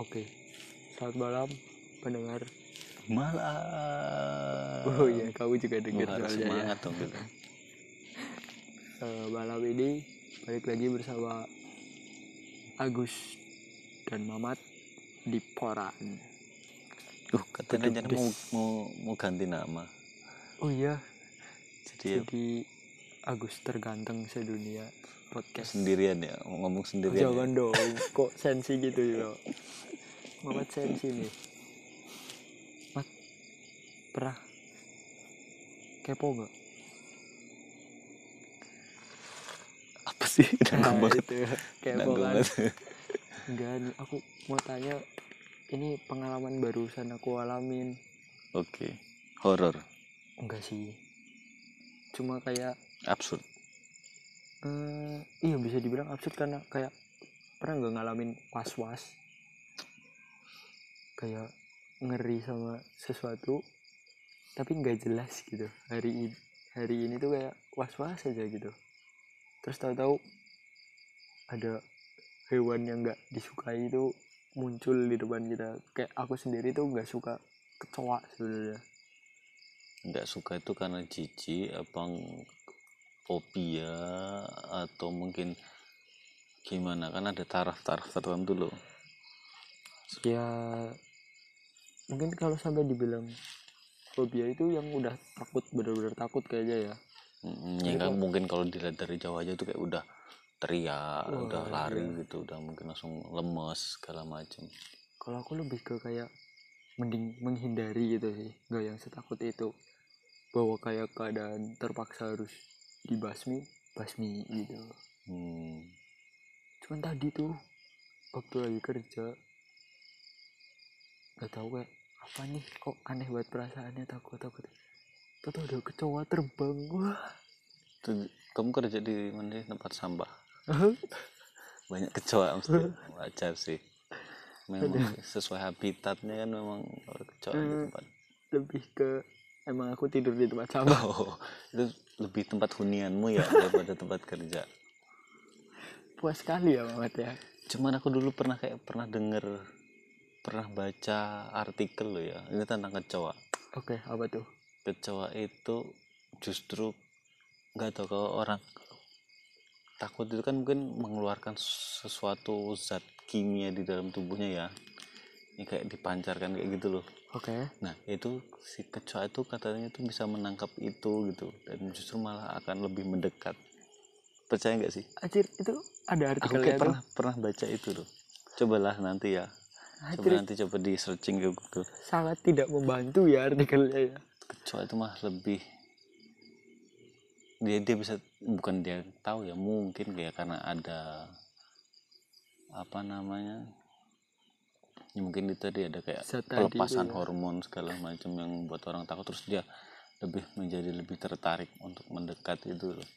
Oke. Selamat malam pendengar. Malah. Oh iya, kamu juga dengar harus ya. semangat dong gitu. Eh, malam ini balik lagi bersama Agus dan Mamat di Poran. Uh, katanya des. mau mau mau ganti nama. Oh iya, Jadi ya jadi Agus terganteng sedunia podcast. sendirian ya, ngomong sendirian. Jangan ya. dong, kok sensi gitu ya. Mamat sensi nih. Mat, pernah kepo gak? Apa sih? Nah, Nanggung banget. itu, kepo kan. banget. Enggak nih, aku mau tanya ini pengalaman barusan aku alamin. Oke. Horor, Enggak sih. Cuma kayak absurd. eh iya bisa dibilang absurd karena kayak pernah nggak ngalamin was-was kayak ngeri sama sesuatu tapi nggak jelas gitu hari ini hari ini tuh kayak was-was aja gitu terus tahu-tahu ada hewan yang nggak disukai itu muncul di depan kita kayak aku sendiri tuh nggak suka kecoa sebenarnya Nggak suka itu karena jijik, apa fobia atau mungkin gimana? Kan ada taraf-taraf tertentu loh. ya mungkin kalau sampai dibilang fobia itu yang udah takut bener-bener takut kayaknya ya Mm, ya kan mungkin kalau dilihat dari jauh aja tuh kayak udah teriak, Wah, udah lari iya. gitu, udah mungkin langsung lemes segala macam. kalau aku lebih ke kayak mending menghindari gitu sih nggak yang setakut itu bahwa kayak keadaan terpaksa harus dibasmi basmi gitu Hmm. cuman tadi tuh waktu lagi kerja nggak tahu kayak apa nih kok aneh banget perasaannya takut takut tuh ada kecoa terbang wah Tuh, kamu kerja di mana sih? tempat sampah? Banyak kecoa mesti wajar sih. Memang sesuai habitatnya kan memang kecoa di Hmm. tempat. lebih ke emang aku tidur di tempat sampah Oh, itu lebih tempat hunianmu ya daripada tempat kerja. puas sekali ya Mamat ya Cuman aku dulu pernah kayak pernah denger pernah baca artikel loh ya. Ini tentang kecoa. oke apa tuh? Kecoa itu justru nggak tahu kalau orang takut itu kan mungkin mengeluarkan sesuatu zat kimia di dalam tubuhnya ya. Ini kayak dipancarkan kayak gitu loh. Oke. Nah itu si kecoa itu katanya tuh bisa menangkap itu gitu dan justru malah akan lebih mendekat. Percaya nggak sih? Anjir itu ada aku artikelnya kayak tuh. pernah pernah baca itu loh. Cobalah nanti ya Coba nanti coba di searching ke Google. sangat tidak membantu ya artikelnya ya. Kecoa itu mah lebih dia dia bisa bukan dia tahu ya mungkin kayak karena ada apa namanya ya mungkin itu tadi ada kayak Zat tadi pelepasan ya. hormon segala macam yang membuat orang takut terus dia lebih menjadi lebih tertarik untuk mendekat itu loh.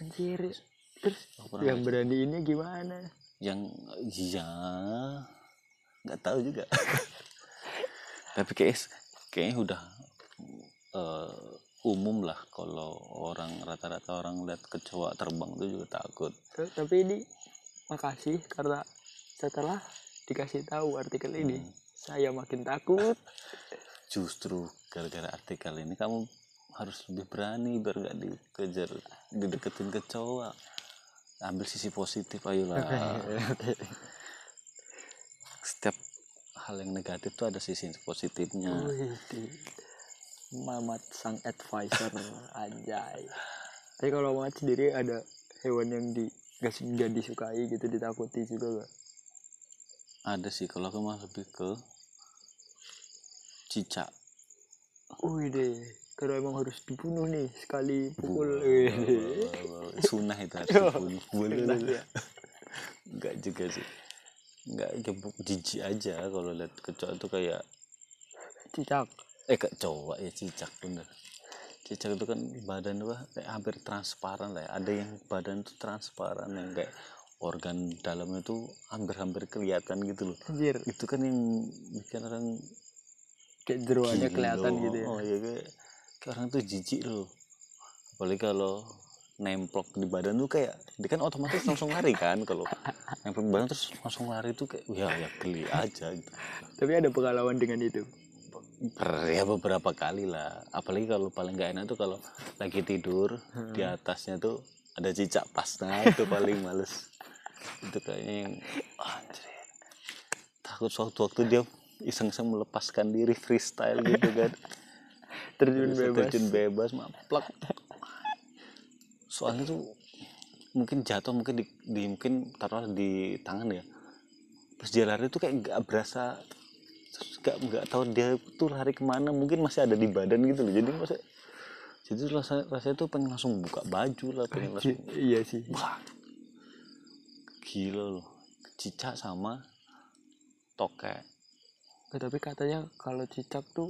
Anjir terus pernah yang baca. beraniinnya gimana? Yang ya nggak tahu juga. Tapi kayak kayaknya udah eh, umum lah kalau orang rata-rata orang lihat kecoa terbang itu juga takut. Tuh, tapi ini makasih karena setelah dikasih tahu artikel ini Hmm. saya makin takut. Justru gara-gara artikel ini kamu harus lebih berani biar nggak dikejar dideketin kecoa ambil sisi positif ayolah setiap hal yang negatif tuh ada sisi positifnya. Mamat sang advisor anjay. Tapi kalau Mamat sendiri ada hewan yang di gak, gak disukai gitu ditakuti juga gak ada sih kalau aku mah lebih ke cicak. Wih deh kalau emang harus dibunuh nih sekali pukul. Sunah itu harus dibunuh boleh ya. enggak juga sih enggak gebuk jijik aja kalau lihat kecoa itu kayak cicak. Eh kecoa ya cicak bener. Cicak itu kan badan apa kayak hampir transparan lah ya. ada yang badan itu transparan yang kayak organ dalamnya tuh hampir-hampir kelihatan gitu loh. Anjir. Itu kan yang bikin orang kayak jeruannya kelihatan gitu ya. Oh iya kayak, kayak orang tuh jijik loh. Apalagi kalau nemplok di badan tuh kayak dia kan otomatis langsung lari kan kalau nemplok di badan terus langsung lari tuh kayak ya ya geli aja gitu. Tapi ada pengalaman dengan itu? Per- ya beberapa kali lah. Apalagi kalau paling gak enak tuh kalau lagi tidur di atasnya tuh ada cicak pas nah itu paling males. Itu kayaknya yang anjir. Takut suatu waktu dia iseng-iseng melepaskan diri freestyle gitu kan. Terjun bebas. terjun bebas maplak soalnya tuh mungkin jatuh mungkin di, di mungkin taruh di tangan ya. Pas dia lari tuh kayak nggak berasa terus nggak nggak tahu dia tuh lari ke mana. Mungkin masih ada di badan gitu loh. Jadi masa jadi tuh rasa rasanya tuh pengen langsung buka baju lah pengen langsung iya sih. Wah gila loh. Cicak sama tokek Eh, tapi katanya kalau cicak tuh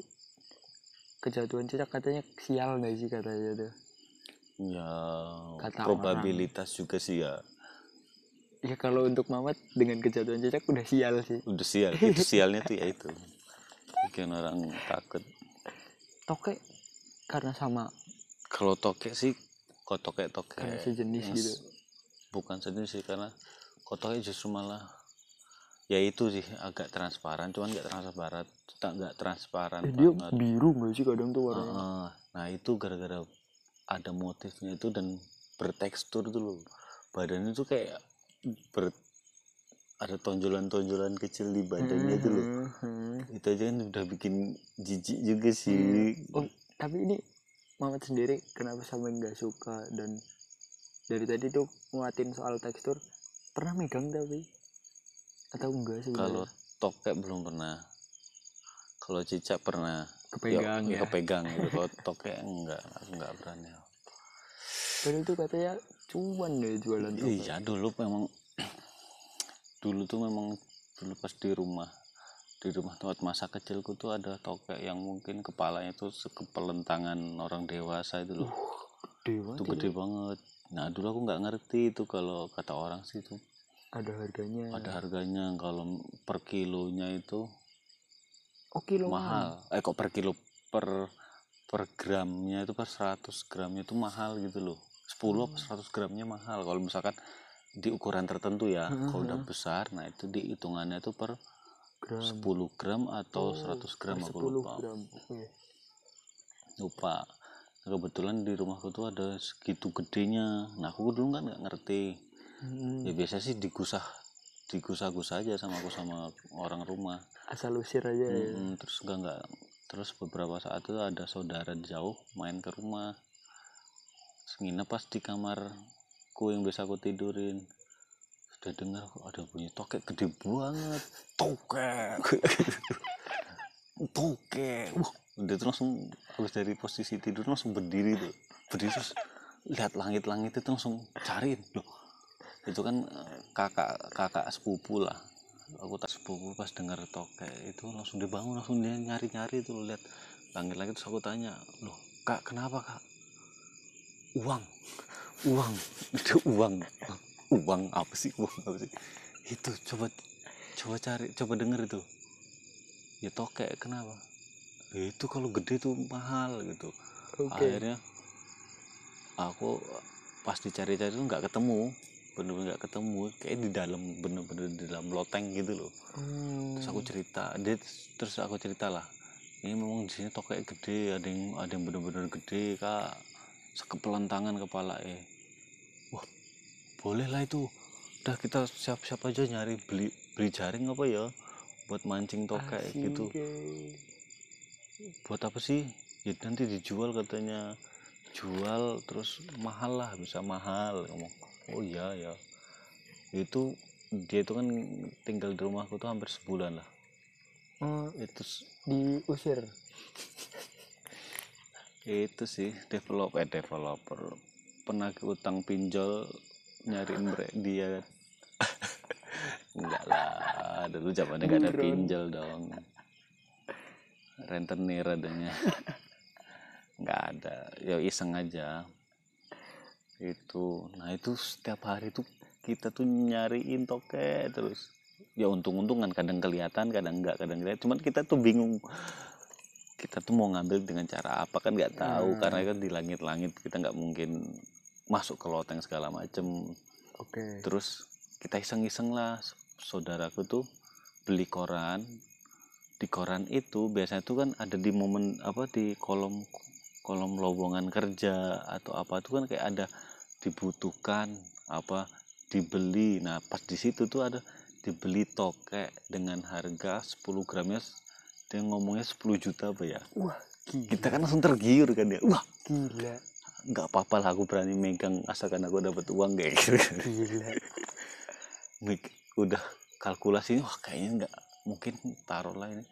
kejatuhan cicak katanya sial nggak sih katanya tuh ya Kata probabilitas juga sih ya. Ya kalau untuk Mamat dengan kejatuhan cicak udah sial sih. Udah sial itu sialnya tuh ya itu. Bikin orang takut. Tokek karena sama kalau tokek sih kok tokek tokek Karena sejenis gitu. bukan sejenis sih karena kok tokek justru malah ya itu sih agak transparan cuman nggak transparan tak nggak transparan eh, dia banget. biru nggak sih kadang tuh warnanya? Heeh. nah itu gara-gara ada motifnya itu dan bertekstur tuh loh. Badannya tuh kayak ber ada tonjolan-tonjolan kecil di badannya itu loh. Hmm, itu aja kan udah bikin jijik juga sih. Oh tapi ini Mamat sendiri kenapa sampai nggak suka dan dari tadi tuh nguatin soal tekstur pernah megang tapi? Atau enggak sih kalau tokek belum pernah. Kalau cicak pernah. Kepegang ya, ya, kepegang. Gitu kalau tokek enggak enggak berani Padahal itu katanya cuan deh jualan tokek iya dulu memang dulu tuh memang dulu pas di rumah di rumah tempat masa kecilku tuh ada tokek yang mungkin kepalanya tuh sekepelen tangan orang dewasa itu loh. Dewa itu gede banget. Nah dulu aku nggak ngerti itu kalau kata orang sih itu. Ada harganya. Ada harganya kalau per kilonya itu oh kilo mahal. Eh kok per kilo per per gramnya itu per 100 gramnya itu mahal gitu loh 10 apa 100 gramnya mahal. Kalau misalkan di ukuran tertentu ya kalau udah besar nah itu dihitungannya itu per gram. 10 gram atau Oh, 100 gram aku 10 lupa. gram oke. Lupa. Nah, kebetulan di rumahku tuh ada segitu gedenya. Nah aku dulu kan nggak ngerti. Hmm, ya biasa sih digusah digusah-gusah aja sama aku sama orang rumah. Asal usir aja ya. Mm-mm, terus enggak enggak terus beberapa saat itu ada saudara jauh main ke rumah nginep pas di kamarku yang biasa aku tidurin. Sudah dengar kok ada bunyi tokek gede banget. Tokek. Tokek. Wah udah tuh langsung habis dari posisi tidur langsung berdiri tuh. Berdiri terus lihat langit-langit itu langsung cariin. Loh itu kan eh, kakak kakak sepupu lah. Aku tak sepupu pas dengar tokek itu langsung dibangun langsung dia nyari nyari itu lihat langit-langit. Terus aku tanya loh kak kenapa kak uang. Uang. Itu uang. Uang apa sih? Uang apa sih? Itu coba coba cari coba denger itu. Ya tokek kenapa? "Ya itu kalau gede tuh mahal gitu. Oke. Akhirnya aku pas dicari-cari tuh nggak ketemu. Bener-bener nggak ketemu. Kayak di dalam bener-bener di dalam loteng gitu loh. Hmm, terus aku cerita dia terus aku cerita lah ini memang di sini tokek gede ada yang ada yang bener-bener gede kak sekepelan tangan kepala eh. Wah boleh lah itu. Udah kita siap-siap aja nyari beli beli jaring apa ya? Buat mancing tokek asik, gitu. eh. buat apa sih? Ya nanti dijual katanya. Jual terus mahal lah bisa mahal. Ngomong oh iya ya. Itu dia itu kan tinggal di rumahku tuh hampir sebulan lah. Oh, itu diusir itu sih develop eh developer. Penagih utang pinjol nyariin mereka dia. Kan enggak lah dulu zamannya gak ada pinjol dong. Rentenir adanya. Nggak ada. Ya iseng aja. Itu nah itu setiap hari tuh kita tuh nyariin tokek terus. Ya untung-untungan kadang kelihatan kadang enggak kadang enggak cuman kita tuh bingung kita tuh mau ngambil dengan cara apa kan nggak tahu. Hmm. karena kan di langit-langit kita nggak mungkin masuk ke loteng segala macem. Oke. Terus kita iseng-iseng lah. Saudaraku tuh beli koran. Di koran itu biasanya tuh kan ada di momen apa di kolom kolom lowongan kerja atau apa tuh kan kayak ada dibutuhkan apa dibeli. Nah pas di situ tuh ada dibeli tokek dengan harga 10 gramnya dia ngomongnya 10 juta apa ya? Wah gila. Kita kan langsung tergiur kan ya wah gila. nggak apa-apa lah aku berani megang asalkan aku dapat uang kayak gitu. Gila. Mik- udah kalkulasi wah kayaknya nggak mungkin taruh lah ini.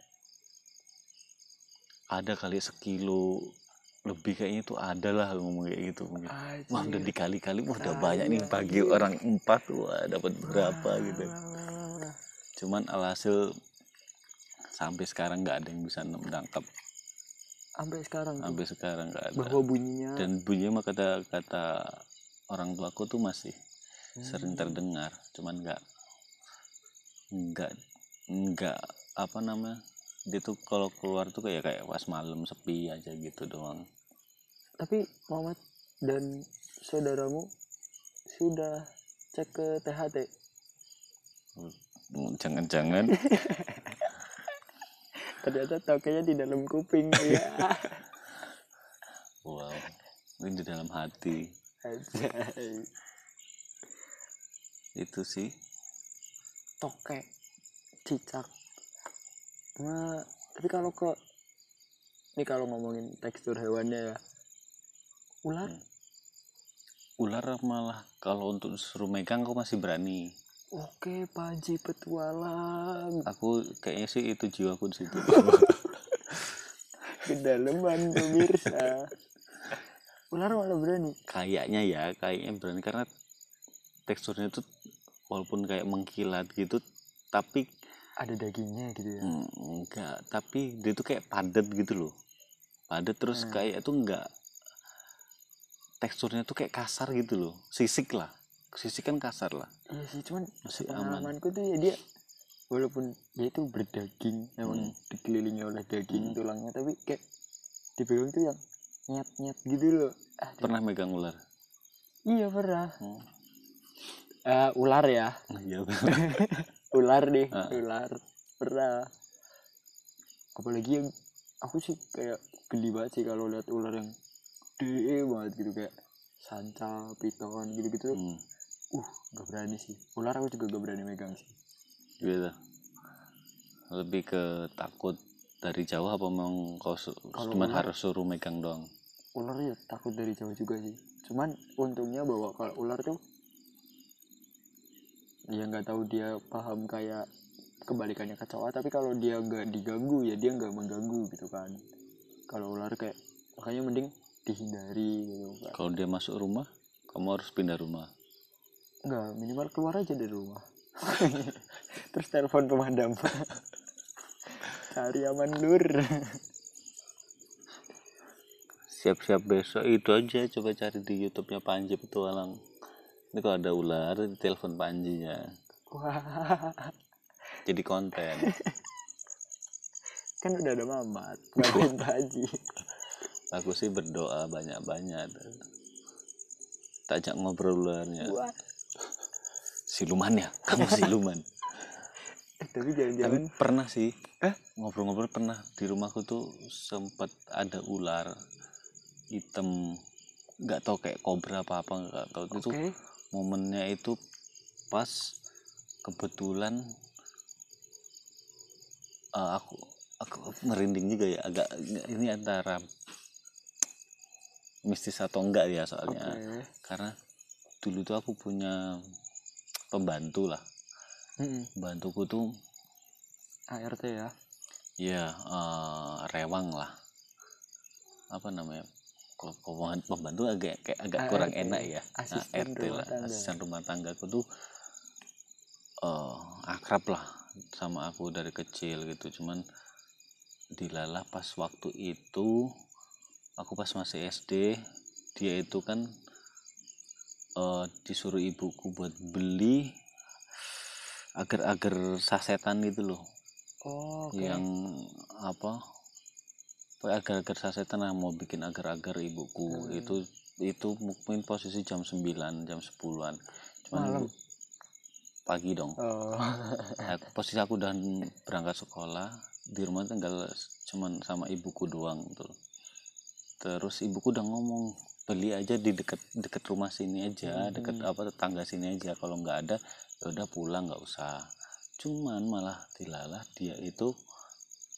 Ada kali sekilo lebih kayaknya itu ada lah ngomong kayak gitu mungkin wah udah dikali-kali wah udah Ah, banyak nih bagi orang empat wah dapat berapa gitu. Cuman alhasil sampai sekarang nggak ada yang bisa menangkap sampai sekarang tuh, sampai sekarang nggak ada. Bahwa bunyinya dan bunyinya mah kata kata orang tuaku tuh masih sering Hmm. terdengar cuman nggak nggak nggak apa namanya dia tuh kalau keluar tuh kayak kayak pas malam sepi aja gitu doang. Tapi Muhammad dan saudaramu sudah cek ke THT jangan-jangan ternyata tokenya di dalam kuping ya wow ini di dalam hati. Anjay. itu sih. Tokek cicak. Nah tapi kalau ke ini kalau ngomongin tekstur hewannya ya. Ular? Hmm. ular malah kalau untuk suruh megang aku masih berani oke Panji petualang aku kayaknya sih itu jiwaku di situ kedalaman pemirsa ular malah berani kayaknya ya kayaknya berani karena teksturnya tuh walaupun kayak mengkilat gitu tapi ada dagingnya gitu ya Hmm, enggak, tapi dia tuh kayak padat gitu loh. Padat terus Hmm. kayak tuh enggak teksturnya tuh kayak kasar gitu loh. Sisik lah. Sisik kan kasar lah. iya sih cuman Masih aman. pengalamanku tuh ya dia walaupun dia itu berdaging emang Hmm. dikelilingi oleh daging Hmm. tulangnya tapi kayak dipegang tuh yang nyet nyet gitu loh Aduh, Pernah megang ular? iya pernah Hmm. Eh, ular ya Iya. ular deh Ah. ular pernah apalagi yang aku sih kayak geli banget sih kalau lihat ular yang gede banget gitu kayak sanca piton gitu gitu hmm. Uh gak berani sih ular aku juga gak berani megang sih Gitu. Lebih ke takut dari jauh apa memang kau su- Kalau cuman ular- harus suruh megang doang? ular ya takut dari jauh juga sih cuman untungnya bahwa kalau ular tuh dia nggak tahu dia paham kayak kebalikannya kecoa tapi kalau dia nggak diganggu ya dia nggak mengganggu gitu kan kalau ular kayak makanya mending dihindari gitu kan Kalau dia masuk rumah, kamu harus pindah rumah. Nggak minimal keluar aja dari rumah terus telepon pemadam cari aman lur Siap-siap besok itu aja coba cari di YouTube-nya Panji Petualang. Ini kalau ada ular, telepon Panjinya. wah Jadi konten. kan udah ada mamat ngapain haji Aku sih berdoa banyak-banyak. Tak ajak ngobrol ularnya. wah Siluman ya? Kamu siluman. tapi Tapi jangan-jangan pernah sih. Eh? Ngobrol-ngobrol pernah. Di rumahku tuh sempat ada ular hitam. Nggak tahu kayak kobra apa apa nggak tahu oke itu momennya itu pas kebetulan eh, aku aku merinding juga ya agak ini antara mistis atau enggak ya soalnya karena dulu tuh aku punya pembantu lah. Mm-mm. pembantuku tuh ART ya? Ya eh, rewang lah. Apa namanya? Kalau pembantu agak kayak agak kurang ART, enak ya. Nah, asisten RT rumah lah tangga. asisten rumah tanggaku tuh eh, akrab lah sama aku dari kecil gitu. Cuman dilalah pas waktu itu aku pas masih SD dia itu kan eh, disuruh ibuku buat beli agar-agar sasetan gitu loh. Oh, oke. Yang apa agar-agar sasetan lah mau bikin agar-agar ibuku. Hmm. itu itu mungkin posisi jam 9 jam 10-an cuman Malam? pagi dong. Oh. Nah, posisi aku udah berangkat sekolah di rumah tinggal cuman sama ibuku doang tuh terus ibuku udah ngomong beli aja di deket deket rumah sini aja deket Hmm. apa tetangga sini aja kalau nggak ada ya udah pulang nggak usah cuman malah dilalah dia itu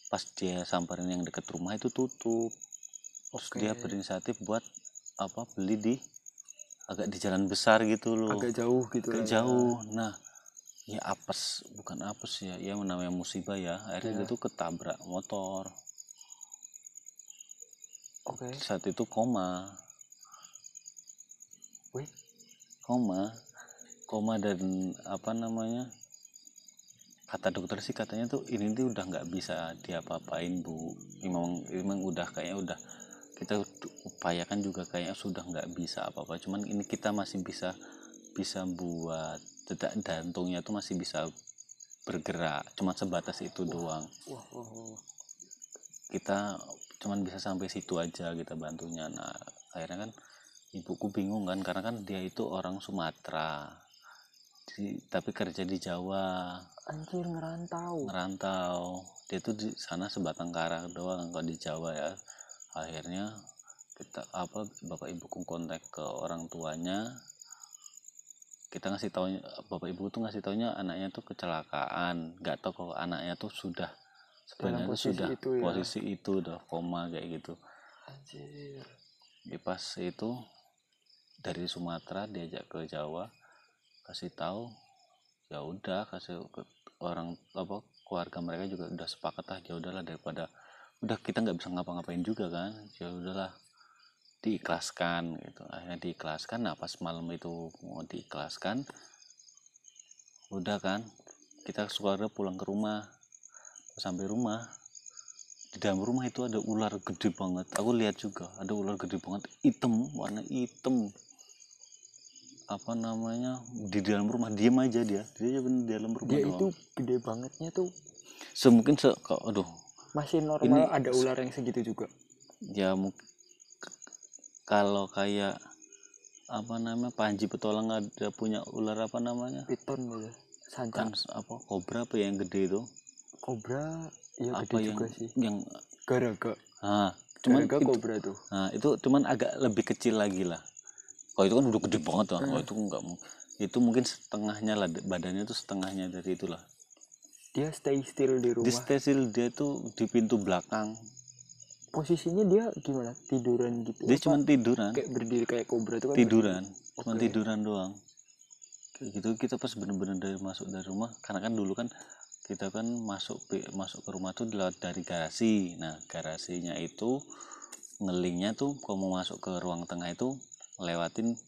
pas dia samperin yang deket rumah itu tutup terus Oke. dia berinisiatif buat apa beli di agak di jalan besar gitu loh agak jauh gitu agak ya. jauh nah ya apes bukan apes ya ya namanya musibah ya akhirnya Ya. dia tuh ketabrak motor oke saat itu koma. Koma koma dan apa namanya kata dokter sih katanya tuh ini tuh udah nggak bisa diapa-apain bu. Memang memang udah kayaknya udah kita upayakan juga kayaknya sudah nggak bisa apa-apa. Cuman ini kita masih bisa bisa buat detak jantungnya tuh masih bisa bergerak. Cuma sebatas itu doang. wah wah wah. Kita cuman bisa sampai situ aja kita bantunya. Nah akhirnya kan ibuku bingung kan karena kan dia itu orang Sumatera. Di- tapi kerja di Jawa. Anjir ngerantau. Ngerantau. Dia tuh di sana sebatang kara doang kalau di Jawa ya. Akhirnya kita apa bapak ibuku kontak ke orang tuanya. Kita ngasih tahu bapak ibu tuh ngasih taunya anaknya tuh kecelakaan. Nggak tahu kalau anaknya tuh sudah sebenarnya posisi sudah itu ya. posisi itu udah koma kayak gitu. Anjir. Di pas itu dari Sumatera diajak ke Jawa kasih tahu ya udah kasih orang apa keluarga mereka juga udah sepakat lah ya udahlah daripada udah kita nggak bisa ngapa-ngapain juga kan ya udahlah diikhlaskan gitu. Akhirnya diikhlaskan nah pas malam itu mau diikhlaskan udah kan kita keluarga pulang ke rumah sampai rumah di dalam rumah itu ada ular gede banget aku lihat juga ada ular gede banget hitam warna hitam apa namanya di dalam rumah diam aja dia. Dia aja bener di dalam rumah dia doang. itu gede bangetnya tuh. Semungkin se aduh. Masih normal Ini- ada ular yang segitu juga. Ya kalau kayak apa namanya Panji Petualang ada punya ular apa namanya? Piton gitu kan apa kobra apa yang gede itu? Kobra ya apa gede yang juga sih. yang garaga. Ah cuman garaga kobra tuh nah itu cuman agak lebih kecil lagi lah kalau itu kan udah gede banget tuh. Kalau Hmm. itu enggak mu- itu mungkin setengahnya lah badannya tuh setengahnya dari itulah. Dia stay still di rumah. stesil dia tuh di pintu belakang. Posisinya dia gimana? Tiduran gitu dia cuma tiduran. Kayak berdiri kayak kobra tuh kan? Tiduran. Cuma Oke. tiduran doang. Kayak gitu kita pas bener-bener dari masuk dari rumah karena kan dulu kan kita kan masuk masuk ke rumah tuh lewat dari garasi. Nah garasinya itu ngelingnya tuh kalau mau masuk ke ruang tengah itu lewatin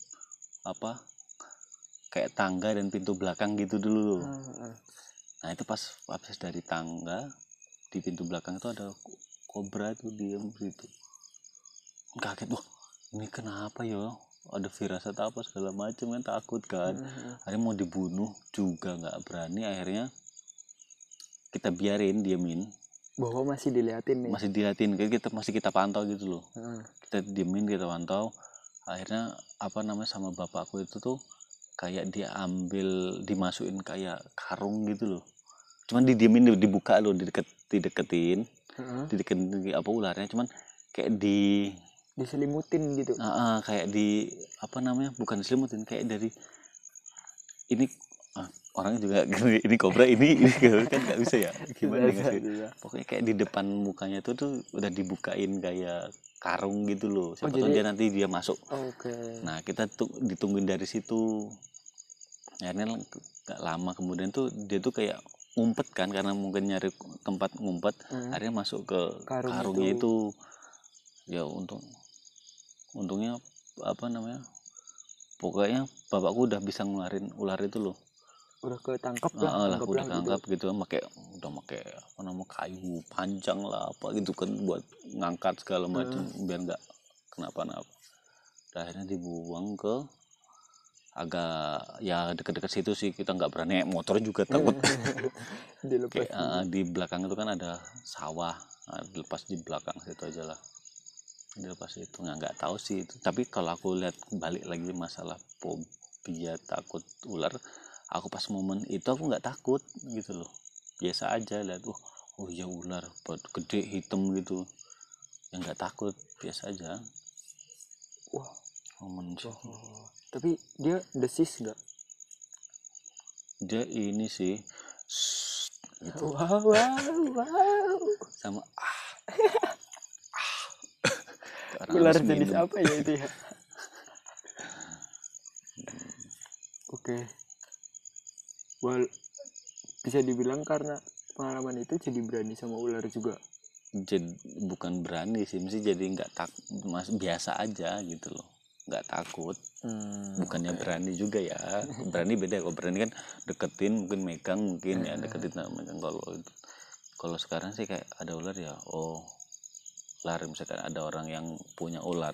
apa kayak tangga dan pintu belakang gitu dulu Hmm, hmm. nah itu pas habis dari tangga di pintu belakang itu ada ko- kobra tuh diem situ. Kaget wah ini kenapa ya? Ada firasat apa segala macam kan takut kan? Hmm, hmm. akhirnya mau dibunuh juga nggak berani akhirnya kita biarin diemin. Bahwa masih diliatin nih. Masih diliatin kita masih kita pantau gitu loh. Hmm. kita diemin kita pantau akhirnya apa namanya sama bapakku itu tuh kayak dia ambil dimasukin kayak karung gitu loh. Cuman didiemin dibuka loh dideket dideketin. Hmm. dideketin apa ularnya. Cuman kayak di diselimutin gitu. Ah, ah, kayak di apa namanya bukan diselimutin kayak dari ini ah, orangnya juga ini kobra ini ini kan nggak bisa ya? Gimana bisa. pokoknya kayak di depan mukanya tuh tuh udah dibukain kayak karung gitu loh siapa tahu jadi- dia nanti dia masuk oke nah kita tuh ditungguin dari situ akhirnya nggak lama kemudian tuh dia tuh kayak ngumpet kan karena mungkin nyari tempat ngumpet Hmm. akhirnya masuk ke Karung karungnya itu. itu. ya untung untungnya apa namanya pokoknya bapakku udah bisa ngeluarin ular itu loh udah ketangkep Ah, lah ah, lah udah gitu. tangkap gitu pakai udah pakai apa namanya kayu panjang lah apa gitu kan buat ngangkat segala macam biar nggak kenapa-napa akhirnya dibuang ke agak ya deket-deket situ sih kita nggak berani motor juga takut. Dilepas. Kayak ah, di belakang itu kan ada sawah nah, dilepas di belakang situ aja lah. Dilepas itu nggak nggak tahu sih itu. Tapi kalau aku lihat balik lagi masalah fobia takut ular aku pas momen itu aku nggak takut gitu loh. Biasa aja lihat oh oh iya ular buat gede hitam gitu. Yang nggak takut biasa aja. Wah. Momen sih. oh. tapi dia desis nggak? Dia ini sih gitu. Wow wow wow sama ah, ah. Ular jenis minum. apa ya itu ya? Oke well bisa dibilang karena pengalaman itu jadi berani sama ular juga. Jadi bukan berani sih mesti jadi nggak tak mas biasa aja gitu loh. Nggak takut. Hmm, bukannya oke. berani juga ya. Berani beda kalau berani kan deketin mungkin megang mungkin ya deketin sama megang kalau itu kalau sekarang sih kayak ada ular ya oh ular misalkan ada orang yang punya ular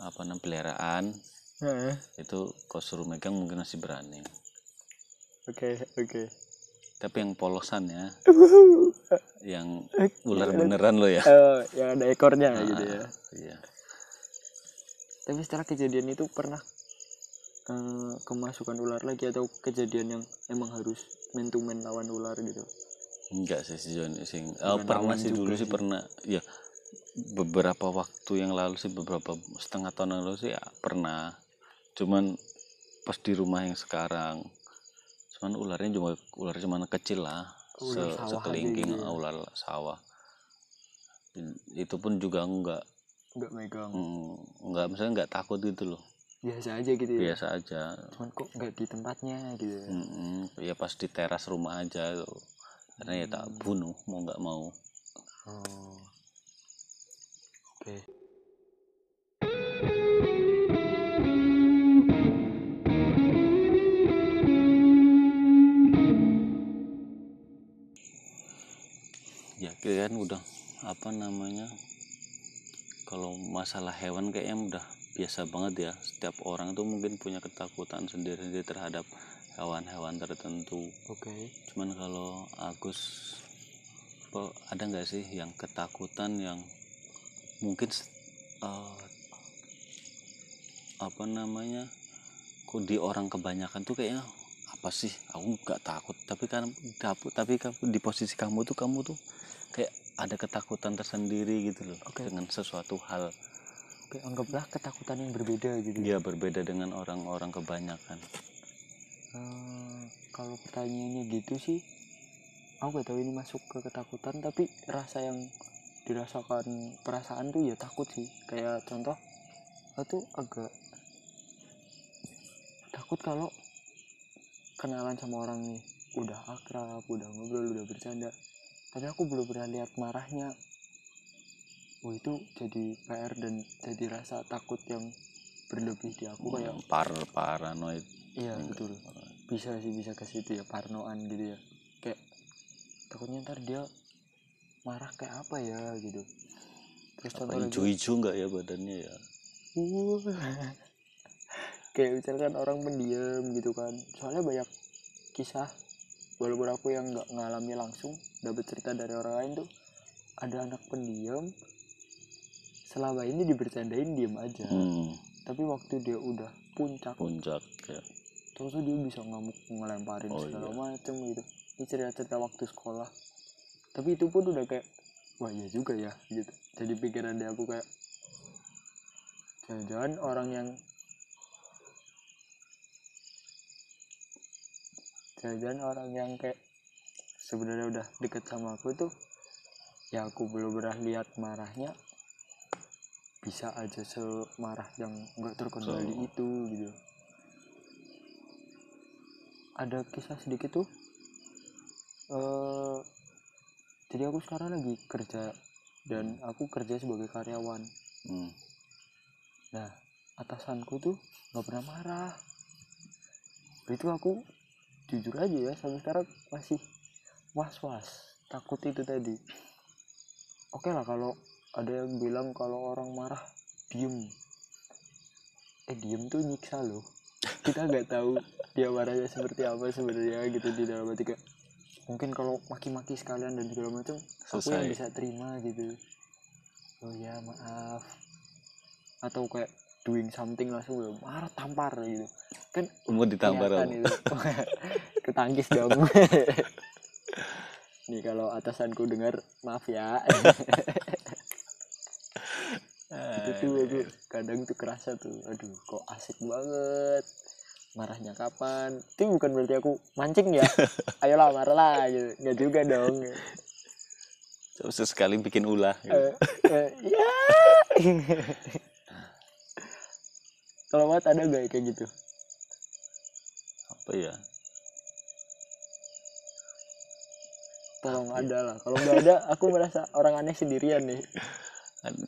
apa namanya peliharaan Heeh, itu kalau suruh megang mungkin masih berani oke oke tapi yang polosan ya yang ular beneran lo ya Eh, yang ada ekornya gitu Ah, ya iya tapi setelah kejadian itu pernah eh, kemasukan ular lagi atau kejadian yang emang harus man to man lawan ular gitu Enggak sih ini sih. Eh, Bukan pernah sih dulu sih sih. pernah. Ya beberapa waktu yang lalu sih beberapa setengah tahun yang lalu sih ya, pernah. Cuman pas di rumah yang sekarang cuman ularnya cuma ular cuman kecil lah se aja sekelingking gitu ya. ular sawah itu pun juga enggak nggak megang mm, enggak misalnya enggak takut gitu loh biasa aja gitu ya biasa aja cuman kok nggak di tempatnya gitu ya Mm-mm. ya pas di teras rumah aja tuh. karena ya tak Hmm. bunuh mau nggak mau oh oke ya kan udah apa namanya kalau masalah hewan kayaknya udah biasa banget ya. Setiap orang tuh mungkin punya ketakutan sendiri-sendiri terhadap hewan-hewan tertentu. Oke. Cuman kalau Agus ada nggak sih yang ketakutan yang mungkin eh, apa namanya kok di orang kebanyakan tuh kayaknya apa sih aku nggak takut. Tapi kan tapi kamu- di posisi kamu tuh kamu tuh ada ketakutan tersendiri gitu loh Oke. dengan sesuatu hal. Oke anggaplah ketakutan yang berbeda gitu. Dia berbeda dengan orang-orang kebanyakan. Eh, kalau pertanyaannya gitu sih aku gak tahu ini masuk ke ketakutan tapi rasa yang dirasakan perasaan tuh ya takut sih. Kayak contoh aku tuh agak takut kalau kenalan sama orang nih. Udah akrab udah ngobrol udah bercanda tapi aku belum pernah lihat marahnya. Oh itu jadi PR dan jadi rasa takut yang berlebih di aku kayak Hmm, par paranoid. Iya betul. Bisa sih bisa ke situ ya parnoan gitu ya. Kayak takutnya ntar dia marah kayak apa ya gitu. Terus apa hijau-hijau nggak ya badannya ya? Uh. kayak misalkan orang pendiam gitu kan. Soalnya banyak kisah walaupun aku yang nggak ngalami langsung dapat cerita dari orang lain tuh ada anak pendiam selama ini dibercandain diem aja. Hmm, tapi waktu dia udah puncak puncak ya. terus tuh dia bisa ngamuk ngelemparin Oh, segala iya. macem gitu. Ini cerita-cerita waktu sekolah. Tapi itu pun udah kayak wah iya juga ya gitu. Jadi pikiran dia aku kayak jangan-jangan orang yang jangan-jangan orang yang kayak sebenarnya udah deket sama aku tuh ya aku belum pernah lihat marahnya bisa aja semarah yang nggak terkendali So- itu gitu. Ada kisah sedikit tuh eh jadi aku sekarang lagi kerja dan aku kerja sebagai karyawan. Hmm. nah atasanku tuh nggak pernah marah. Itu aku jujur aja ya sampai sekarang masih was was takut itu tadi. Oke lah kalau ada yang bilang kalau orang marah diem. Eh diem tuh nyiksa loh. Kita nggak tahu dia marahnya seperti apa sebenarnya gitu di dalam hati kayak mungkin kalau maki-maki sekalian dan segala macam aku yang bisa terima gitu. Oh ya maaf. Atau kayak doing something langsung udah marah tampar gitu. Kan mau ditampar apa? itu. Ketangkis dong. Nih kalau atasanku dengar maaf ya. Itu tuh aku kadang tuh kerasa tuh aduh kok asik banget. Marahnya kapan? Itu bukan berarti aku mancing ya. Ayolah marahlah gitu. Nggak juga dong. Sesekali bikin ulah gitu. Eh, eh, ya kalau buat ada gak kayak gitu? Apa ya? Tolong ada lah. Kalau nggak ada aku merasa orang aneh sendirian nih.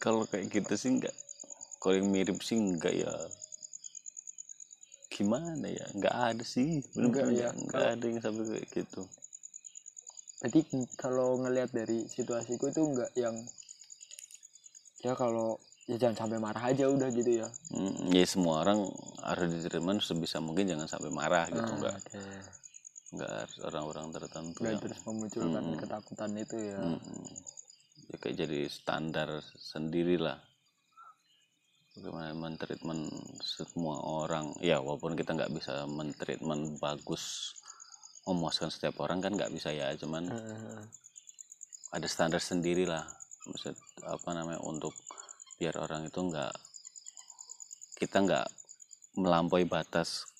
Kalau kayak gitu sih enggak kalau yang mirip sih enggak ya. Gimana ya? Enggak ada sih. Enggak bener-bener ya, kalau- ada yang sampai kayak gitu. Berarti kalau ngelihat dari situasiku itu nggak yang ya kalau ya jangan sampai marah aja udah gitu ya Mm, ya semua orang harus diterima sebisa mungkin jangan sampai marah gitu Ah, enggak oke. enggak harus orang-orang tertentu nggak yang terus memunculkan Mm-mm. ketakutan itu ya Mm-mm. ya kayak jadi standar sendiri lah bagaimana mentreatment semua orang ya walaupun kita nggak bisa mentreatment bagus memuaskan setiap orang kan nggak bisa ya cuman Eh, ada standar sendiri lah maksud apa namanya untuk biar orang itu nggak kita nggak melampaui batas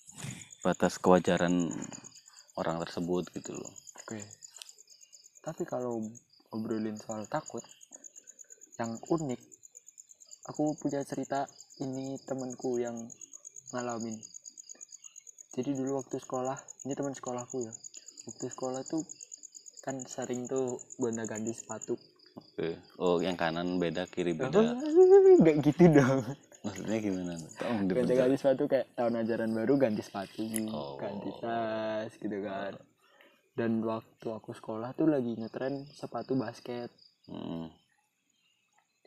batas kewajaran orang tersebut gitu loh. Oke. Tapi kalau obrolin soal takut yang unik aku punya cerita ini temanku yang ngalamin. Jadi dulu waktu sekolah ini teman sekolahku ya. Waktu sekolah tuh kan sering tuh gonta ganti sepatu. Oh yang kanan beda kiri beda. Nggak gitu dong. Maksudnya gimana? Tolong diperjelas. ganti sepatu kayak tahun ajaran baru ganti sepatu Oh. ganti tas gitu kan. Dan waktu aku sekolah tuh lagi ngetren sepatu basket. Hmm.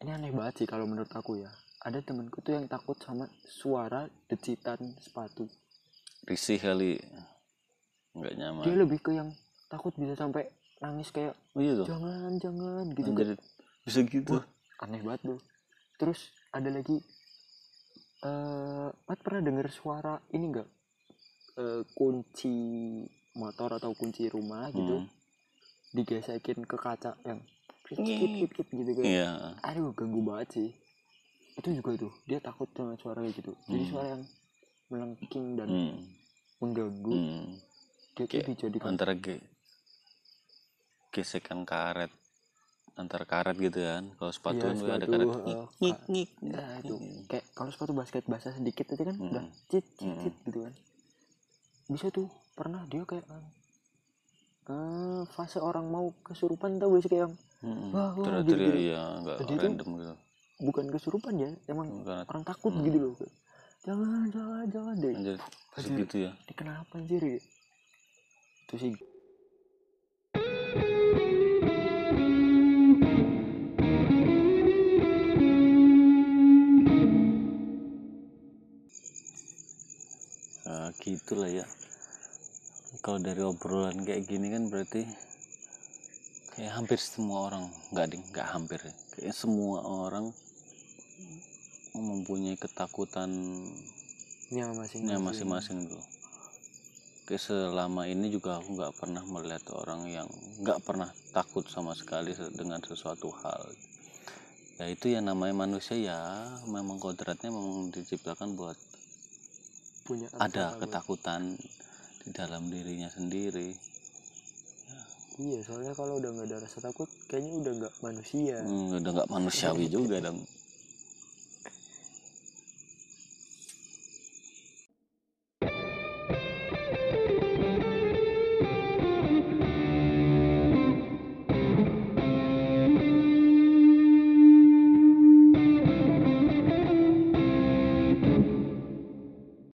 ini aneh banget sih kalau menurut aku ya. Ada temenku tuh yang takut sama suara decitan sepatu. Risih kali. Nggak dia nyaman lebih ke yang takut bisa sampai nangis kayak oh iya tuh jangan jangan gitu kan Anjir, bisa gitu Wah. aneh banget tuh terus ada lagi eh Mat pernah dengar suara ini enggak Eh, kunci motor atau kunci rumah gitu Hmm. digesekin ke kaca yang kit kit kit kit gitu kan iya aduh ganggu banget sih itu juga tuh dia takut sama suara kayak gitu jadi Hmm. suara yang melengking dan hmm. mengganggu Hmm. dia tuh Kayak dijadikan antara ge gesekan karet. Antar karet gitu kan. Kalau sepatu Iya, kan ada karet. eh, ngik ngik ngik ya itu kayak kalau sepatu basket basah sedikit itu kan Hmm. udah cit cit Hmm. cit gitu kan. Bisa tuh. Pernah dia kayak eh fase orang mau kesurupan tau gak sih? Kayak yang Hmm. Wah, wah, teriak iya nggak Tadi random gitu. bukan kesurupan ya emang karena orang takut Hmm. gitu loh. Jangan jangan jangan deh. Anjir Anjir. segitu ya. Ini kenapa anjir? Ya? itu sih gitulah ya. Kalau dari obrolan kayak gini kan berarti kayak hampir semua orang nggak ding nggak hampir. Ya. kayak semua orang mempunyai ketakutan nya masing nya masing-masing tuh kayak selama ini juga aku nggak pernah melihat orang yang nggak pernah takut sama sekali se- dengan sesuatu hal. Ya itu yang namanya manusia ya memang kodratnya memang diciptakan buat punya ada ketakutan. di dalam dirinya sendiri. Iya soalnya kalau udah nggak ada rasa takut kayaknya udah nggak manusia. Hmm, udah nggak manusiawi juga dong